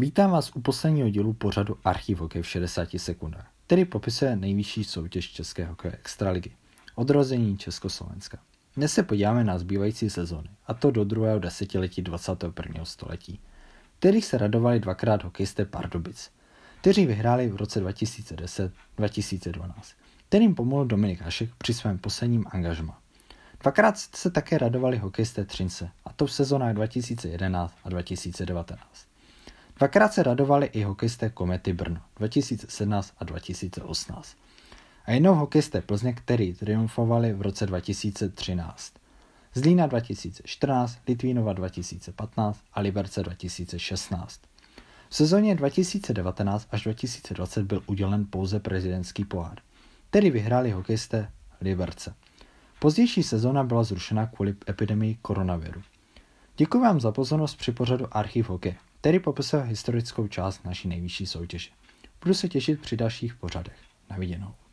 Vítám vás u posledního dílu pořadu Archiv hokej v 60 sekundách, který popisuje nejvyšší soutěž České hokeje Extraligy, odrození Československa. Dnes se podíváme na zbývající sezóny, a to do druhého desetiletí 21. století, kterých se radovali dvakrát hokejisté Pardubic, kteří vyhráli v roce 2010-2012, kterým pomohl Dominik Hašek při svém posledním angažma. Dvakrát se také radovali hokejisté Třince, a to v sezónách 2011 a 2019. Dvakrát se radovali i hokejisté Komety Brno 2017 a 2018. A jednou hokejisté Plzně, který triumfovali v roce 2013. Zlína 2014, Litvínova 2015 a Liberce 2016. V sezóně 2019 až 2020 byl udělen pouze prezidentský pohár, který vyhráli hokejisté Liberce. Pozdější sezóna byla zrušena kvůli epidemii koronaviru. Děkuji vám za pozornost při pořadu Archiv hokej, který popisuje historickou část naší nejvyšší soutěže. Budu se těšit při dalších pořadech. Na viděnou.